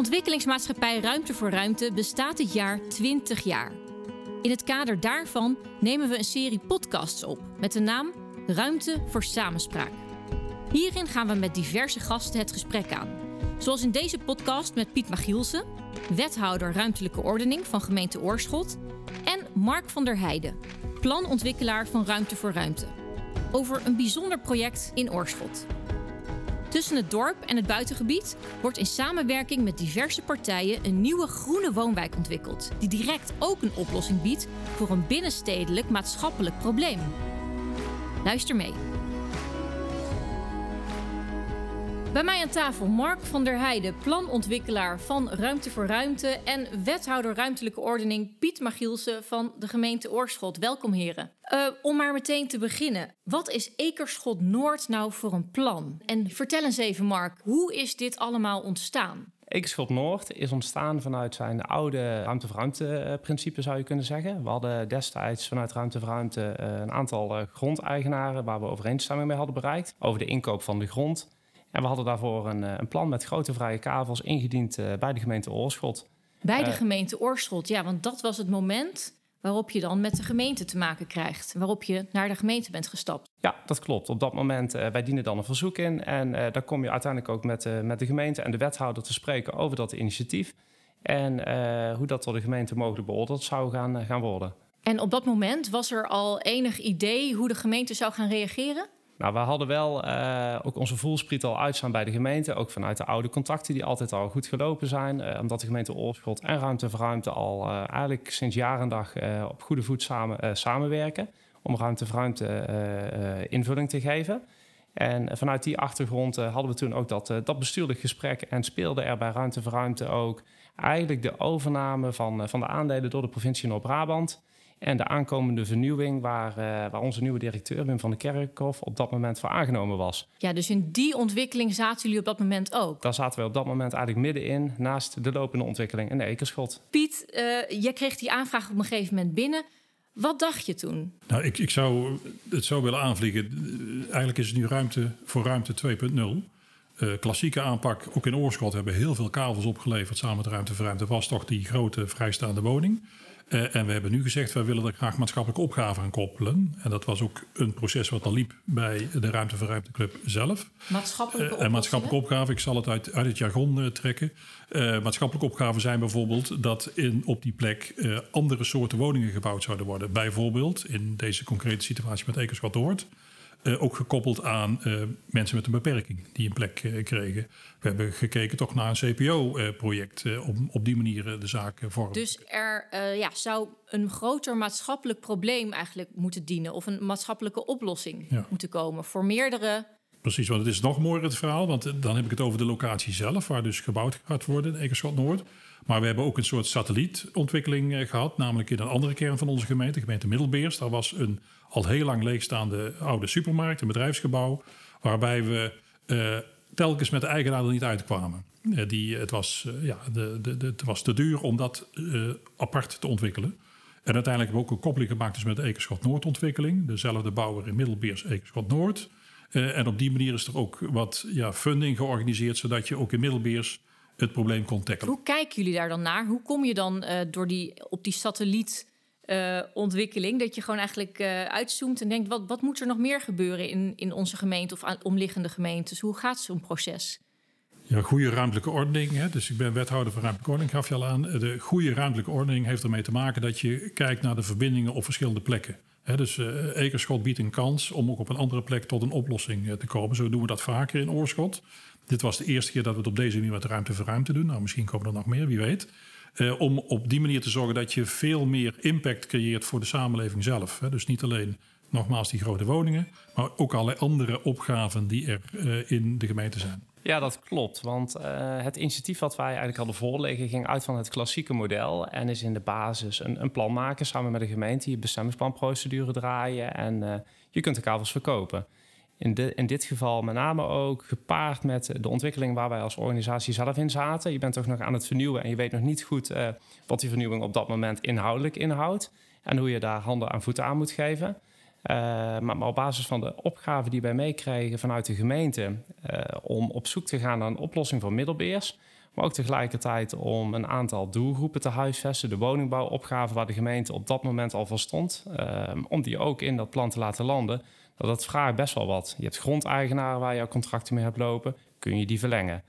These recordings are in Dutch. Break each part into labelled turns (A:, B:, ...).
A: Ontwikkelingsmaatschappij Ruimte voor Ruimte bestaat dit jaar 20 jaar. In het kader daarvan nemen we een serie podcasts op met de naam Ruimte voor Samenspraak. Hierin gaan we met diverse gasten het gesprek aan. Zoals in deze podcast met Piet Magielsen, wethouder ruimtelijke ordening van gemeente Oorschot, en Mark van der Heijden, planontwikkelaar van Ruimte voor Ruimte, over een bijzonder project in Oorschot. Tussen het dorp en het buitengebied wordt in samenwerking met diverse partijen een nieuwe groene woonwijk ontwikkeld, die direct ook een oplossing biedt voor een binnenstedelijk maatschappelijk probleem. Luister mee. Bij mij aan tafel Mark van der Heijden, planontwikkelaar van Ruimte voor Ruimte en wethouder ruimtelijke ordening Piet Magielsen van de gemeente Oorschot. Welkom heren. Uh, om maar meteen te beginnen, wat is Ekerschot Noord nou voor een plan? En vertel eens even Mark, hoe is dit allemaal ontstaan?
B: Ekerschot Noord is ontstaan vanuit zijn oude ruimte voor ruimte principe zou je kunnen zeggen. We hadden destijds vanuit ruimte voor ruimte eh, een aantal eh, grondeigenaren waar we overeenstemming mee hadden bereikt over de inkoop van de grond. En we hadden daarvoor een, een plan met grote vrije kavels ingediend bij de gemeente Oorschot.
A: Bij de gemeente Oorschot, ja, want dat was het moment waarop je dan met de gemeente te maken krijgt. Waarop je naar de gemeente bent gestapt.
B: Ja, dat klopt. Op dat moment, uh, wij dienen dan een verzoek in. En uh, dan kom je uiteindelijk ook met, uh, met de gemeente en de wethouder te spreken over dat initiatief. En hoe dat door de gemeente mogelijk beoordeeld zou gaan, gaan worden.
A: En op dat moment was er al enig idee hoe de gemeente zou gaan reageren?
B: Nou, we hadden wel uh, ook onze voelspriet al uitstaan bij de gemeente. Ook vanuit de oude contacten die altijd al goed gelopen zijn. Uh, omdat de gemeente Oorschot en Ruimte voor Ruimte al uh, eigenlijk sinds jaar en dag op goede voet samen, samenwerken. Om Ruimte voor Ruimte invulling te geven. En vanuit die achtergrond hadden we toen ook dat, dat bestuurlijk gesprek. En speelde er bij Ruimte voor Ruimte ook eigenlijk de overname van, van de aandelen door de provincie Noord-Brabant. En de aankomende vernieuwing, waar, uh, waar onze nieuwe directeur Wim van der Kerkhof op dat moment voor aangenomen was.
A: Ja, dus in die ontwikkeling zaten jullie op dat moment ook?
B: Daar zaten we op dat moment eigenlijk middenin, naast de lopende ontwikkeling in de Ekerschot.
A: Piet, uh, jij kreeg die aanvraag op een gegeven moment binnen. Wat dacht je toen?
C: Nou, ik, ik zou het zo willen aanvliegen. Eigenlijk is het nu ruimte voor ruimte 2.0. Uh, klassieke aanpak, ook in Oorschot hebben heel veel kavels opgeleverd samen met Ruimte voor Ruimte. was toch die grote vrijstaande woning. Uh, en we hebben nu gezegd, wij willen er graag maatschappelijke opgave aan koppelen. En dat was ook een proces wat al liep bij de Ruimte voor Ruimte Club zelf.
A: Maatschappelijke
C: uh, En maatschappelijke opgave, ik zal het uit, uit het jargon uh, trekken. maatschappelijke opgaven zijn bijvoorbeeld dat in, op die plek andere soorten woningen gebouwd zouden worden. Bijvoorbeeld in deze concrete situatie met Noord uh, ook gekoppeld aan uh, mensen met een beperking die een plek uh, kregen. We hebben gekeken toch naar een CPO-project om op die manier de zaak vormen.
A: Dus er ja, zou een groter maatschappelijk probleem eigenlijk moeten dienen of een maatschappelijke oplossing ja. moeten komen voor meerdere.
C: Precies, want het is nog mooier het verhaal, want dan heb ik het over de locatie zelf, waar dus gebouwd gaat worden in Ekerschot Noord. Maar we hebben ook een soort satellietontwikkeling gehad, namelijk in een andere kern van onze gemeente, gemeente Middelbeers. Daar was een al heel lang leegstaande oude supermarkt, een bedrijfsgebouw, waarbij we uh, telkens met de eigenaar er niet uitkwamen. Uh, die, het, was, ja, de, de, de, het was te duur om dat apart te ontwikkelen. En uiteindelijk hebben we ook een koppeling gemaakt dus met de Ekerschot Noord ontwikkeling. Dezelfde bouwer in Middelbeers, Ekerschot Noord. en op die manier is er ook wat ja, funding georganiseerd, zodat je ook in Middelbeers het probleem kon tackelen.
A: Hoe kijken jullie daar dan naar? Hoe kom je dan door die, op die satelliet uh, ontwikkeling. Dat je gewoon eigenlijk uh, uitzoomt en denkt: wat, wat moet er nog meer gebeuren in, in onze gemeente of omliggende gemeentes? Hoe gaat zo'n proces?
C: Ja, goede ruimtelijke ordening. Hè? Dus ik ben wethouder van ruimtelijke ordening, gaf je al aan. De goede ruimtelijke ordening heeft ermee te maken dat je kijkt naar de verbindingen op verschillende plekken. Hè? Dus uh, Ekerschot biedt een kans om ook op een andere plek tot een oplossing te komen. Zo doen we dat vaker in Oorschot. Dit was de eerste keer dat we het op deze manier met ruimte voor ruimte doen. Nou, misschien komen er nog meer, wie weet. Uh, om op die manier te zorgen dat je veel meer impact creëert voor de samenleving zelf. Hè. Dus niet alleen nogmaals die grote woningen, maar ook allerlei andere opgaven die er uh, in de gemeente zijn.
B: Ja, dat klopt. Want uh, het initiatief wat wij eigenlijk hadden voorleggen ging uit van het klassieke model en is in de basis een, een plan maken samen met de gemeente, je bestemmingsplanprocedure draaien en je kunt de kavels verkopen. In, in dit geval met name ook gepaard met de ontwikkeling waar wij als organisatie zelf in zaten. Je bent toch nog aan het vernieuwen en je weet nog niet goed uh, wat die vernieuwing op dat moment inhoudelijk inhoudt. En hoe je daar handen en voeten aan moet geven. Uh, maar, maar, op basis van de opgave die wij meekregen vanuit de gemeente om op zoek te gaan naar een oplossing voor middelbeers, Maar ook tegelijkertijd om een aantal doelgroepen te huisvesten. De woningbouwopgave waar de gemeente op dat moment al van stond. Om die ook in dat plan te laten landen. Dat, vraagt best wel wat. Je hebt grondeigenaren waar je contracten mee hebt lopen. Kun je die verlengen?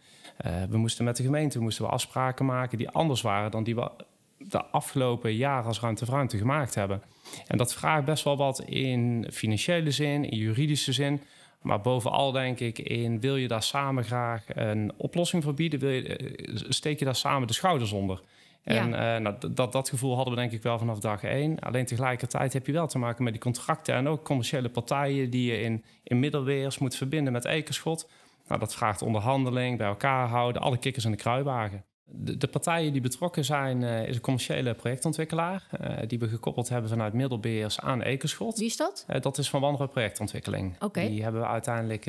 B: Uh, we moesten met de gemeente moesten we afspraken maken die anders waren dan die we de afgelopen jaren als ruimte voor ruimte gemaakt hebben. En dat vraagt best wel wat in financiële zin, in juridische zin. Maar bovenal denk ik in, wil je daar samen graag een oplossing voor bieden? Wil je, eh, steek je daar samen de schouders onder? En ja. uh, nou, dat, dat gevoel hadden we denk ik wel vanaf dag één. Alleen tegelijkertijd heb je wel te maken met die contracten... en ook commerciële partijen die je in, in middelweers moet verbinden met Ekerschot. Nou, dat vraagt onderhandeling, bij elkaar houden, alle kikkers in de kruiwagen. De, de, partijen die betrokken zijn, uh, is een commerciële projectontwikkelaar. Uh, die we gekoppeld hebben vanuit Middelbeers aan Ekerschot.
A: Wie is dat?
B: Uh, dat is van Wanrooy Projectontwikkeling.
A: Okay.
B: Die hebben we uiteindelijk,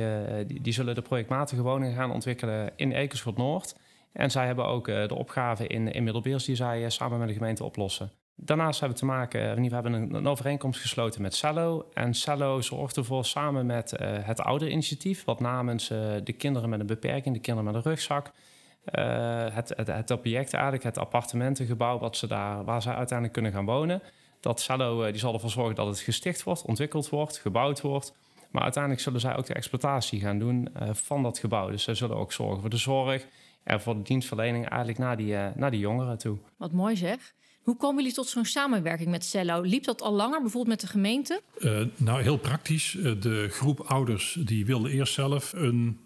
B: die, die, zullen de projectmatige woningen gaan ontwikkelen in Ekerschot Noord. En zij hebben ook de opgave in, in Middelbeers die zij samen met de gemeente oplossen. Daarnaast hebben we te maken, we hebben een, een overeenkomst gesloten met Cello. En Cello zorgt ervoor samen met het ouder-initiatief, wat namens de kinderen met een beperking, de kinderen met een rugzak, het, het, het, eigenlijk, het appartementengebouw wat ze daar, waar ze uiteindelijk kunnen gaan wonen. Dat Cello die zal ervoor zorgen dat het gesticht wordt, ontwikkeld wordt, gebouwd wordt. Maar uiteindelijk zullen zij ook de exploitatie gaan doen van dat gebouw. Dus ze zullen ook zorgen voor de zorg en voor de dienstverlening eigenlijk naar die, naar die jongeren toe.
A: Wat mooi zeg. Hoe komen jullie tot zo'n samenwerking met Cello? Liep dat al langer, bijvoorbeeld met de gemeente?
C: nou, heel praktisch. de groep ouders die wilde eerst zelf een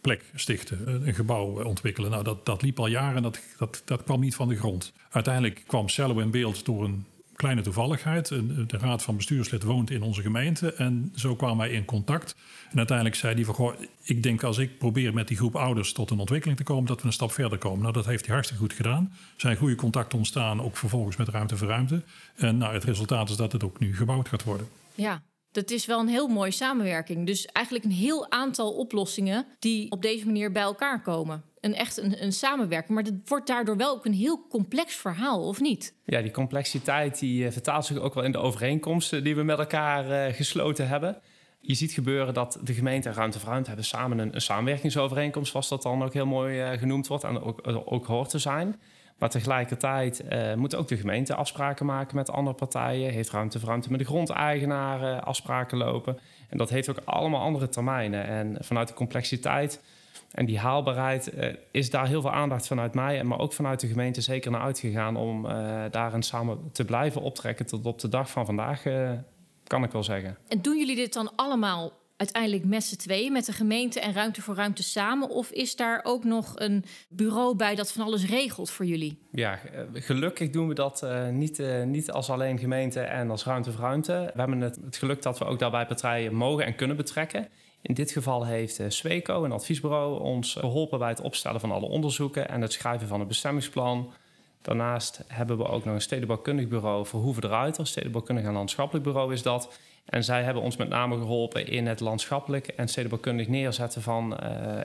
C: plek stichten, een gebouw ontwikkelen. Nou, dat, dat liep al jaren en dat, dat, dat kwam niet van de grond. Uiteindelijk kwam Cello in beeld door een kleine toevalligheid. De raad van bestuurslid woont in onze gemeente en zo kwamen wij in contact. En uiteindelijk zei hij van, goh, ik denk als ik probeer met die groep ouders tot een ontwikkeling te komen, dat we een stap verder komen. Nou, dat heeft hij hartstikke goed gedaan. Er zijn goede contacten ontstaan, ook vervolgens met Ruimte voor Ruimte. En nou, het resultaat is dat het ook nu gebouwd gaat worden.
A: Ja, dat is wel een heel mooie samenwerking. Dus eigenlijk een heel aantal oplossingen die op deze manier bij elkaar komen. Een echt een, een samenwerking. Maar het wordt daardoor wel ook een heel complex verhaal, of niet?
B: Ja, die complexiteit die uh, vertaalt zich ook wel in de overeenkomsten die we met elkaar uh, gesloten hebben. Je ziet gebeuren dat de gemeente en Ruimte voor Ruimte hebben samen een, een samenwerkingsovereenkomst, zoals dat dan ook heel mooi uh, genoemd wordt en ook, ook hoort te zijn. Maar tegelijkertijd uh, moet ook de gemeente afspraken maken met andere partijen. Heeft ruimte voor ruimte met de grondeigenaren afspraken lopen. En dat heeft ook allemaal andere termijnen. En vanuit de complexiteit en die haalbaarheid uh, is daar heel veel aandacht vanuit mij, maar ook vanuit de gemeente zeker naar uitgegaan om daarin samen te blijven optrekken tot op de dag van vandaag, kan ik wel zeggen.
A: En doen jullie dit dan allemaal uiteindelijk met z'n tweeën, met de gemeente en Ruimte voor Ruimte samen? Of is daar ook nog een bureau bij dat van alles regelt voor jullie?
B: Ja, eh, gelukkig doen we dat uh, niet, uh, niet als alleen gemeente en als Ruimte voor Ruimte. We hebben het, geluk dat we ook daarbij partijen mogen en kunnen betrekken. In dit geval heeft Sweco, een adviesbureau, ons geholpen bij het opstellen van alle onderzoeken en het schrijven van het bestemmingsplan. Daarnaast hebben we ook nog een stedenbouwkundig bureau voor Hoeven eruit. Als stedenbouwkundig en landschappelijk bureau is dat. En zij hebben ons met name geholpen in het landschappelijk en stedenbouwkundig neerzetten van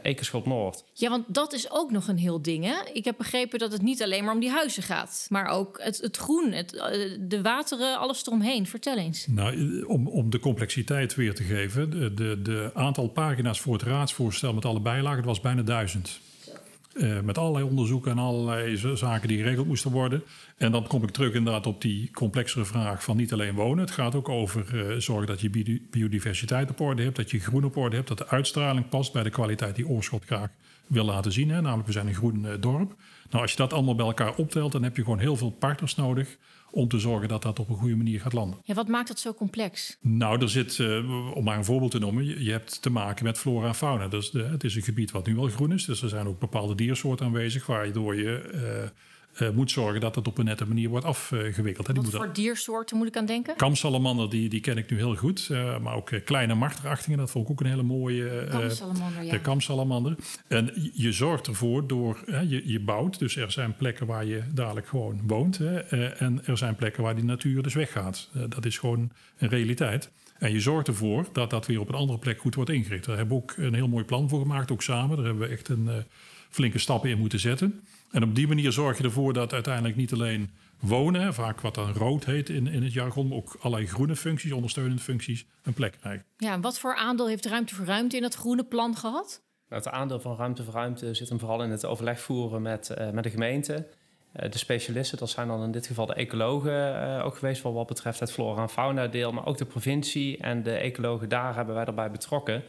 B: uh, Noord.
A: Ja, want dat is ook nog een heel ding. Hè? Ik heb begrepen dat het niet alleen maar om die huizen gaat, maar ook het, het groen, het, eh, de wateren, alles eromheen. Vertel eens.
C: Nou, om, om de complexiteit weer te geven, de, de, de aantal pagina's voor het raadsvoorstel met alle bijlagen, was bijna duizend. Uh, met allerlei onderzoeken en allerlei zaken die geregeld moesten worden. En dan kom ik terug inderdaad op die complexere vraag van niet alleen wonen. Het gaat ook over uh, zorgen dat je biodiversiteit op orde hebt, dat je groen op orde hebt, dat de uitstraling past bij de kwaliteit die Oorschot graag wil laten zien. Hè? Namelijk, we zijn een groen uh, dorp. Nou, als je dat allemaal bij elkaar optelt, dan heb je gewoon heel veel partners nodig om te zorgen dat dat op een goede manier gaat landen.
A: Ja, wat maakt dat zo complex?
C: Nou, er zit, uh, om maar een voorbeeld te noemen, je, je, hebt te maken met flora en fauna. Dus de, het is een gebied wat nu al groen is, dus er zijn ook bepaalde diersoorten aanwezig, waardoor je uh, uh, moet zorgen dat het op een nette manier wordt afgewikkeld.
A: Wat
C: die
A: voor diersoorten moet ik aan denken?
C: Kamsalamander, die, die ken ik nu heel goed. Uh, maar ook kleine marterachtingen, dat vond ik ook een hele mooie...
A: kamsalamander, ja.
C: De kamsalamander. En je zorgt ervoor door... je, je bouwt, dus er zijn plekken waar je dadelijk gewoon woont. en er zijn plekken waar die natuur dus weggaat. dat is gewoon een realiteit. En je zorgt ervoor dat dat weer op een andere plek goed wordt ingericht. Daar hebben we ook een heel mooi plan voor gemaakt, ook samen. Daar hebben we echt een flinke stappen in moeten zetten. En op die manier zorg je ervoor dat uiteindelijk niet alleen wonen, vaak wat dan rood heet in, in het jargon, maar ook allerlei groene functies, ondersteunende functies, een plek krijgen.
A: Ja, en wat voor aandeel heeft Ruimte voor Ruimte in dat groene plan gehad?
B: Het aandeel van ruimte voor ruimte zit hem vooral in het overleg voeren met, uh, met de gemeente. Uh, de specialisten, dat zijn dan in dit geval de ecologen uh, ook geweest... voor wat betreft het flora- en fauna-deel, maar ook de provincie. En de ecologen daar hebben wij erbij betrokken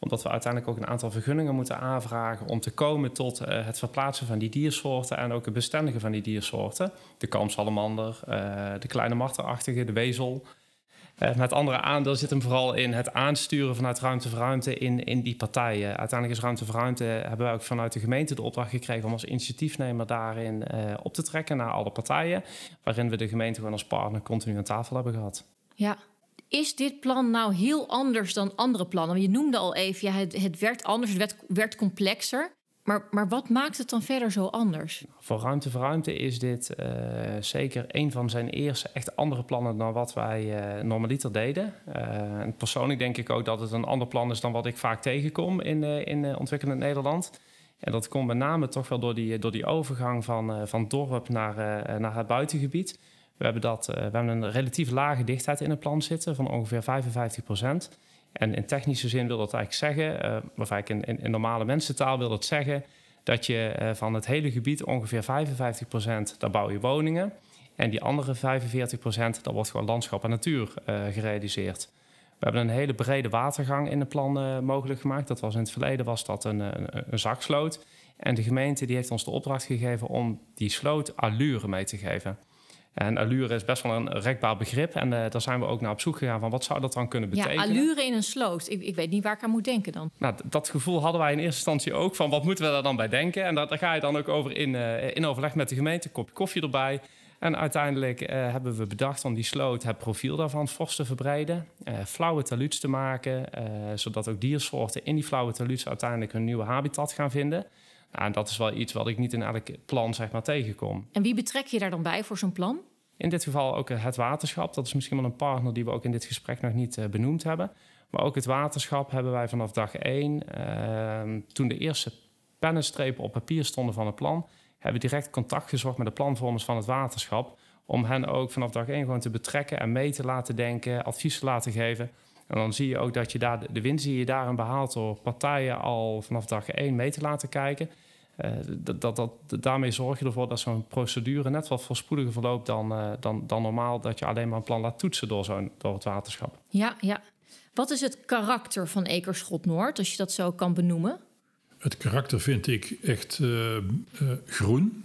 B: omdat we uiteindelijk ook een aantal vergunningen moeten aanvragen om te komen tot uh, het verplaatsen van die diersoorten en ook het bestendigen van die diersoorten. De kamsalamander, uh, de kleine marterachtige, de wezel. Uh, met andere aandeel zit hem vooral in het aansturen vanuit ruimte voor ruimte in, in die partijen. Uiteindelijk is ruimte voor ruimte, hebben wij ook vanuit de gemeente de opdracht gekregen om als initiatiefnemer daarin op te trekken naar alle partijen. Waarin we de gemeente gewoon als partner continu aan tafel hebben gehad.
A: Ja, is dit plan nou heel anders dan andere plannen? Je noemde al even, ja, het, het werd anders, het werd, complexer. Maar, maar wat maakt het dan verder zo anders?
B: Voor Ruimte voor Ruimte is dit uh, zeker een van zijn eerste echt andere plannen dan wat wij uh, normaliter deden. En persoonlijk denk ik ook dat het een ander plan is dan wat ik vaak tegenkom in, in ontwikkelend Nederland. En dat komt met name toch wel door die, door die overgang van, van dorp naar, naar het buitengebied. We hebben, dat, uh, we hebben een relatief lage dichtheid in het plan zitten van ongeveer 55 procent. En in technische zin wil dat eigenlijk zeggen, uh, of eigenlijk in, in, normale mensentaal wil dat zeggen, dat je uh, van het hele gebied ongeveer 55 procent, daar bouw je woningen. En die andere 45 procent, daar wordt gewoon landschap en natuur gerealiseerd. We hebben een hele brede watergang in het plan mogelijk gemaakt. Dat was in het verleden was dat een, een, een zaksloot. En de gemeente die heeft ons de opdracht gegeven om die sloot allure mee te geven. En allure is best wel een rekbaar begrip. En uh, daar zijn we ook naar op zoek gegaan van wat zou dat dan kunnen betekenen.
A: Ja, allure in een sloot. Ik, ik weet niet waar ik aan moet denken dan.
B: Nou, dat gevoel hadden wij in eerste instantie ook van wat moeten we daar dan bij denken. En daar, daar ga je dan ook over in, uh, in overleg met de gemeente, een kopje koffie erbij. En uiteindelijk uh, hebben we bedacht om die sloot, het profiel daarvan fors te verbreiden. flauwe taluds te maken, zodat ook diersoorten in die flauwe taluds uiteindelijk hun nieuwe habitat gaan vinden. Nou, en dat is wel iets wat ik niet in elk plan zeg maar, tegenkom.
A: En wie betrek je daar dan bij voor zo'n plan?
B: In dit geval ook het waterschap. Dat is misschien wel een partner die we ook in dit gesprek nog niet uh, benoemd hebben. Maar ook het waterschap hebben wij vanaf dag één, uh, toen de eerste pennenstrepen op papier stonden van het plan, hebben we direct contact gezocht met de planvormers van het waterschap. Om hen ook vanaf dag één gewoon te betrekken en mee te laten denken, advies te laten geven. En dan zie je ook dat je daar de winst die je daarin behaalt door partijen al vanaf dag één mee te laten kijken. Uh, dat, dat, dat, daarmee zorg je ervoor dat zo'n procedure net wat voorspoediger verloopt dan, uh, dan, dan normaal. Dat je alleen maar een plan laat toetsen door, zo'n door het waterschap.
A: Ja, ja. Wat is het karakter van Ekerschot Noord, als je dat zo kan benoemen?
C: Het karakter vind ik echt uh, groen.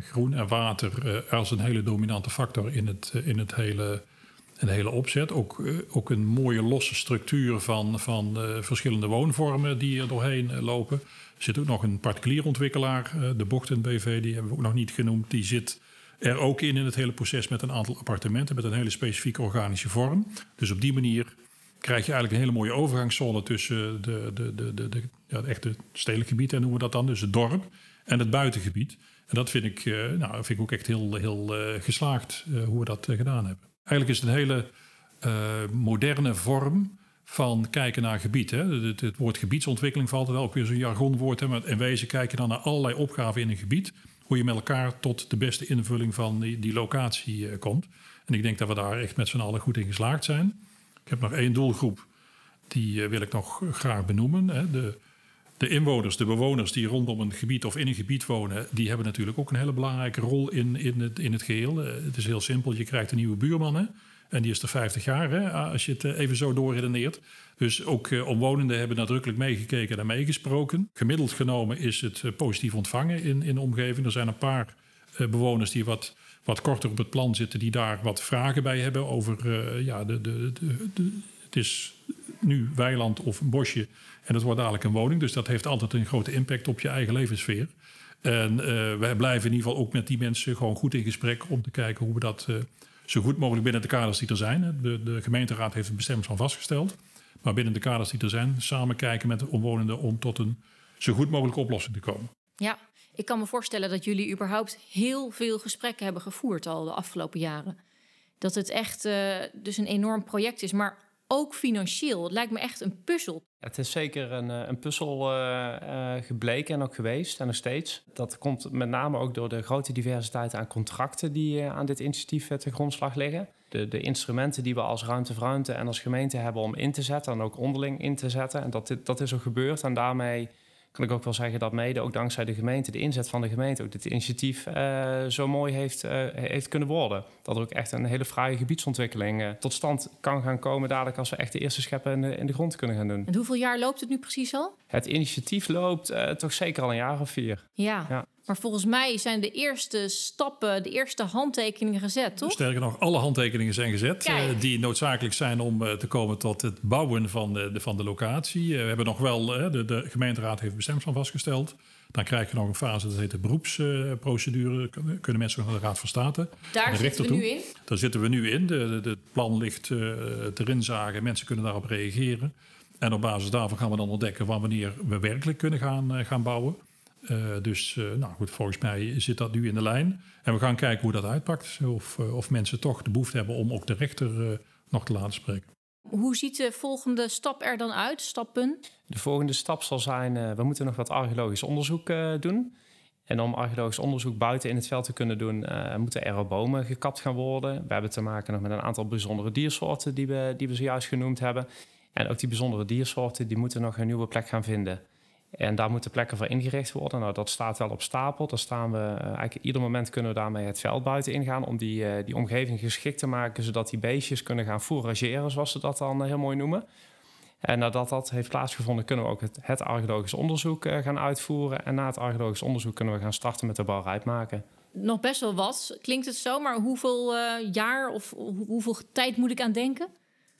C: groen en water als een hele dominante factor in het, in het hele een hele opzet. Ook, ook een mooie losse structuur van, van verschillende woonvormen die er doorheen lopen. Er zit ook nog een particulier ontwikkelaar, eh, de Bochten BV, die hebben we ook nog niet genoemd. Die zit er ook in in het hele proces met een aantal appartementen met een hele specifieke organische vorm. Dus op die manier krijg je eigenlijk een hele mooie overgangszone tussen de, de, de, de, ja, het stedelijk gebied, en noemen we dat dan, dus het dorp, en het buitengebied. En dat vind ik, nou, vind ik ook echt heel, heel geslaagd hoe we dat gedaan hebben. Eigenlijk is het een hele moderne vorm van kijken naar gebied. Hè. Het, woord gebiedsontwikkeling valt er wel ook weer zo'n jargonwoord. Hè. Maar in wezen kijken dan naar allerlei opgaven in een gebied. Hoe je met elkaar tot de beste invulling van die, locatie uh, komt. En ik denk dat we daar echt met z'n allen goed in geslaagd zijn. Ik heb nog één doelgroep. Die uh, wil ik nog graag benoemen. Hè. De, de inwoners, de bewoners die rondom een gebied of in een gebied wonen, die hebben natuurlijk ook een hele belangrijke rol in, in, het, in het geheel. Uh, het is heel simpel, je krijgt een nieuwe buurman. En die is er 50 jaar, hè, als je het eh, even zo doorredeneert. Dus ook uh, omwonenden hebben nadrukkelijk meegekeken en meegesproken. Gemiddeld genomen is het positief ontvangen in, in de omgeving. Er zijn een paar bewoners die wat, wat korter op het plan zitten, die daar wat vragen bij hebben over ja, de, de, de, de, het is nu weiland of een bosje en het wordt dadelijk een woning. Dus dat heeft altijd een grote impact op je eigen levenssfeer. En wij blijven in ieder geval ook met die mensen gewoon goed in gesprek om te kijken hoe we dat zo goed mogelijk binnen de kaders die er zijn. De, de gemeenteraad heeft een van vastgesteld. Maar binnen de kaders die er zijn, samen kijken met de omwonenden om tot een zo goed mogelijke oplossing te komen.
A: Ja, ik kan me voorstellen dat jullie überhaupt heel veel gesprekken hebben gevoerd al de afgelopen jaren. Dat het echt uh, dus een enorm project is. Maar ook financieel. Het lijkt me echt een puzzel.
B: Het is zeker een, eh, een puzzel uh, gebleken en ook geweest en nog steeds. Dat komt met name ook door de grote diversiteit aan contracten die aan dit initiatief ten grondslag liggen. De, de, instrumenten die we als ruimte voor ruimte en als gemeente hebben om in te zetten en ook onderling in te zetten. En dat, dat is ook gebeurd en daarmee kan ik ook wel zeggen dat mede ook dankzij de gemeente, de inzet van de gemeente, ook dit initiatief uh, zo mooi heeft, uh, heeft kunnen worden. Dat er ook echt een hele fraaie gebiedsontwikkeling uh, tot stand kan gaan komen dadelijk als we echt de eerste scheppen in de, in de grond kunnen gaan doen.
A: En hoeveel jaar loopt het nu precies al?
B: Het initiatief loopt toch zeker al een jaar of vier.
A: Ja. ja. Maar volgens mij zijn de eerste stappen, de eerste handtekeningen gezet, toch?
C: Sterker nog, alle handtekeningen zijn gezet uh, die noodzakelijk zijn om uh, te komen tot het bouwen van de, van de locatie. Uh, we hebben nog wel, de, de, gemeenteraad heeft bestemmingsplan vastgesteld. Dan krijg je nog een fase, dat heet de beroepsprocedure. kunnen mensen naar de Raad van State.
A: Daar zitten we nu in?
C: Daar zitten we nu in. Het plan ligt erin zagen. Mensen kunnen daarop reageren. En op basis daarvan gaan we dan ontdekken wanneer we werkelijk kunnen gaan, gaan bouwen. Uh, dus uh, nou goed, volgens mij zit dat nu in de lijn. En we gaan kijken hoe dat uitpakt. Of, uh, of mensen toch de behoefte hebben om ook de rechter nog te laten spreken.
A: Hoe ziet de volgende stap er dan uit, stappen?
B: De volgende stap zal zijn, we moeten nog wat archeologisch onderzoek doen. En om archeologisch onderzoek buiten in het veld te kunnen doen, moeten er bomen gekapt gaan worden. We hebben te maken nog met een aantal bijzondere diersoorten die we, die we zojuist genoemd hebben. En ook die bijzondere diersoorten die moeten nog een nieuwe plek gaan vinden. En daar moeten plekken voor ingericht worden. Nou, dat staat wel op stapel. Daar staan we, uh, eigenlijk ieder moment kunnen we daarmee het veld buiten ingaan... om die, uh, die omgeving geschikt te maken... zodat die beestjes kunnen gaan fourageren, zoals ze dat dan uh, heel mooi noemen. En nadat dat heeft plaatsgevonden... kunnen we ook het, het archeologisch onderzoek gaan uitvoeren. En na het archeologisch onderzoek kunnen we gaan starten met de bouwrijp maken.
A: Nog best wel wat, klinkt het zo. Maar hoeveel jaar of hoeveel tijd moet ik aan denken?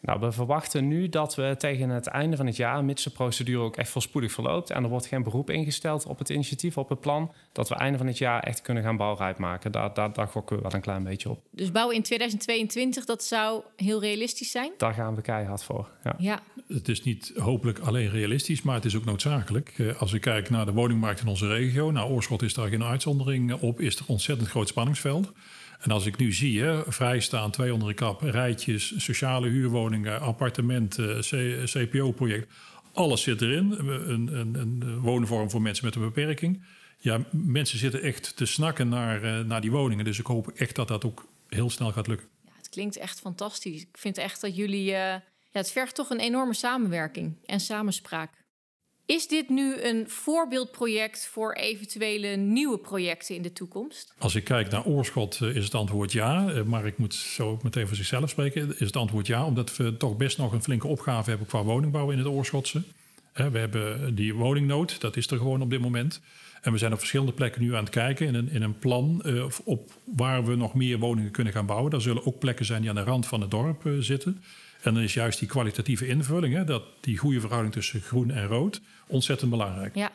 B: Nou, we verwachten nu dat we tegen het einde van het jaar, mits de procedure ook echt voorspoedig verloopt en er wordt geen beroep ingesteld op het initiatief, op het plan, dat we einde van het jaar echt kunnen gaan bouwrijp maken. Daar, daar, daar gokken we wel een klein beetje op.
A: Dus bouwen in 2022, dat zou heel realistisch zijn?
B: Daar gaan we keihard voor. Ja.
A: ja.
C: Het is niet hopelijk alleen realistisch, maar het is ook noodzakelijk. Eh, als we kijken naar de woningmarkt in onze regio, nou, Oorschot is daar geen uitzondering op, is er ontzettend groot spanningsveld. En als ik nu zie, hè, vrijstaan, twee onder de kap, rijtjes, sociale huurwoningen, appartementen, CPO-project, alles zit erin. Een, een, een woonvorm voor mensen met een beperking. Ja, mensen zitten echt te snakken naar, uh, naar die woningen. Dus ik hoop echt dat dat ook heel snel gaat lukken.
A: Ja, het klinkt echt fantastisch. Ik vind echt dat jullie. Uh, ja, het vergt toch een enorme samenwerking en samenspraak. Is dit nu een voorbeeldproject voor eventuele nieuwe projecten in de toekomst?
C: Als ik kijk naar Oorschot eh, is het antwoord ja. Eh, maar ik moet zo meteen voor zichzelf spreken. Is het antwoord ja, omdat we toch best nog een flinke opgave hebben qua woningbouw in het Oorschotse. We hebben die woningnood, dat is er gewoon op dit moment. En we zijn op verschillende plekken nu aan het kijken in een, in een plan uh, op waar we nog meer woningen kunnen gaan bouwen. Daar zullen ook plekken zijn die aan de rand van het dorp zitten. En dan is juist die kwalitatieve invulling, hè, dat, die goede verhouding tussen groen en rood, ontzettend belangrijk.
A: Ja.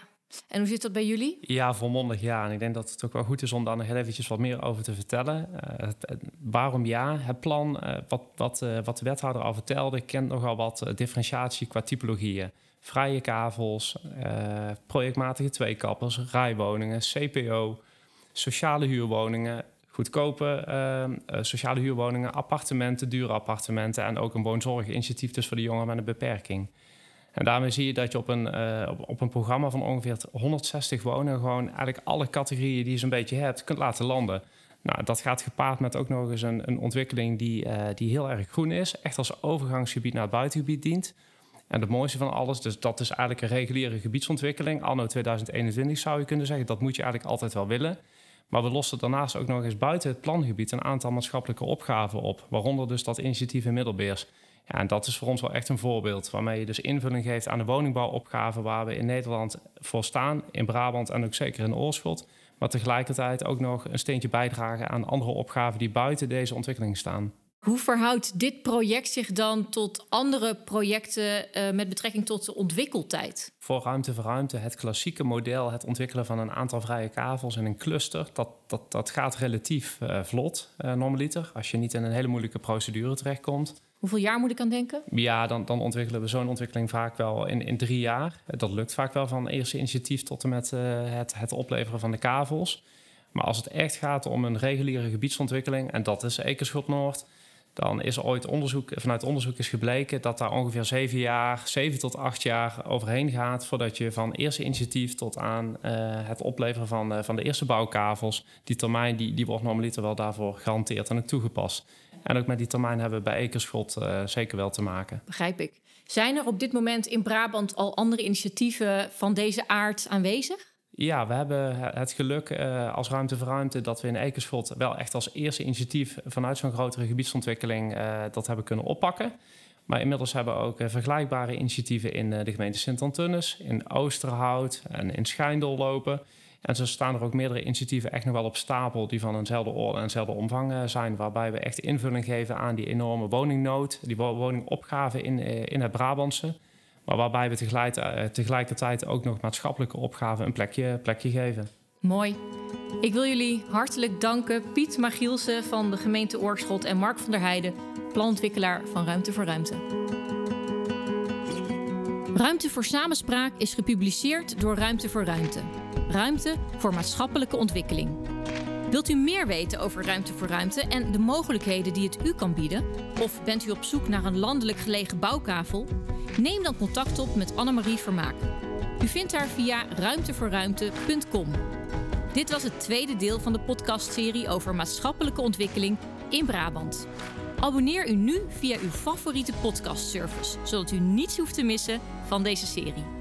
A: En hoe zit dat bij jullie?
B: Ja, volmondig ja. En ik denk dat het ook wel goed is om daar nog heel eventjes wat meer over te vertellen. Uh, het, waarom ja? Het plan, uh, wat, wat, uh, wat de wethouder al vertelde, kent nogal wat differentiatie qua typologieën. Vrije kavels, projectmatige tweekappers, rijwoningen, CPO, sociale huurwoningen, goedkope uh, sociale huurwoningen, appartementen, dure appartementen en ook een woonzorginitiatief dus voor de jongeren met een beperking. En daarmee zie je dat je op een, uh, op, een programma van ongeveer 160 woningen gewoon eigenlijk alle categorieën die je zo'n beetje hebt kunt laten landen. Nou, dat gaat gepaard met ook nog eens een, een ontwikkeling die, uh, die heel erg groen is, echt als overgangsgebied naar het buitengebied dient. En het mooiste van alles, dus dat is eigenlijk een reguliere gebiedsontwikkeling. Anno 2021 zou je kunnen zeggen, dat moet je eigenlijk altijd wel willen. Maar we lossen daarnaast ook nog eens buiten het plangebied een aantal maatschappelijke opgaven op. Waaronder dus dat initiatief in Middelbeers. Ja, en dat is voor ons wel echt een voorbeeld. Waarmee je dus invulling geeft aan de woningbouwopgaven waar we in Nederland voor staan. In Brabant en ook zeker in Oorschot. Maar tegelijkertijd ook nog een steentje bijdragen aan andere opgaven die buiten deze ontwikkeling staan.
A: Hoe verhoudt dit project zich dan tot andere projecten uh, met betrekking tot de ontwikkeltijd?
B: Voor ruimte voor ruimte, het klassieke model, het ontwikkelen van een aantal vrije kavels in een cluster, dat, dat, dat gaat relatief uh, vlot, uh, normaliter, als je niet in een hele moeilijke procedure terechtkomt.
A: Hoeveel jaar moet ik aan denken?
B: Ja, dan, dan ontwikkelen we zo'n ontwikkeling vaak wel in, in drie jaar. Dat lukt vaak wel van eerste initiatief tot en met het, het opleveren van de kavels. Maar als het echt gaat om een reguliere gebiedsontwikkeling, en dat is Ekerschot Noord dan is ooit onderzoek, vanuit onderzoek is gebleken dat daar ongeveer zeven jaar, zeven tot acht jaar overheen gaat voordat je van eerste initiatief tot aan eh, het opleveren van, uh, van de eerste bouwkavels, die termijn die, die wordt normaliter wel daarvoor gehanteerd en toegepast. En ook met die termijn hebben we bij Ekerschot uh, zeker wel te maken.
A: Begrijp ik. Zijn er op dit moment in Brabant al andere initiatieven van deze aard aanwezig?
B: Ja, we hebben het geluk uh, als Ruimte voor Ruimte dat we in Ekerschot wel echt als eerste initiatief vanuit zo'n grotere gebiedsontwikkeling uh, dat hebben kunnen oppakken. Maar inmiddels hebben we ook uh, vergelijkbare initiatieven in de gemeente Sint-Antunis, in Oosterhout en in Schijndel lopen. En zo staan er ook meerdere initiatieven echt nog wel op stapel die van eenzelfde orde en eenzelfde omvang zijn. Waarbij we echt invulling geven aan die enorme woningnood, die woningopgave in, in het Brabantse. Maar waarbij we tegelijk, tegelijkertijd ook nog maatschappelijke opgaven een plekje, plekje geven.
A: Mooi. Ik wil jullie hartelijk danken, Piet Magielsen van de gemeente Oorschot en Mark van der Heijden, planontwikkelaar van Ruimte voor Ruimte. Ruimte voor Samenspraak is gepubliceerd door Ruimte voor Ruimte. Ruimte voor maatschappelijke ontwikkeling. Wilt u meer weten over Ruimte voor Ruimte en de mogelijkheden die het u kan bieden? Of bent u op zoek naar een landelijk gelegen bouwkavel? Neem dan contact op met Annemarie Vermaak. U vindt haar via ruimtevoorruimte.com. Dit was het tweede deel van de podcastserie over maatschappelijke ontwikkeling in Brabant. Abonneer u nu via uw favoriete podcastservice, zodat u niets hoeft te missen van deze serie.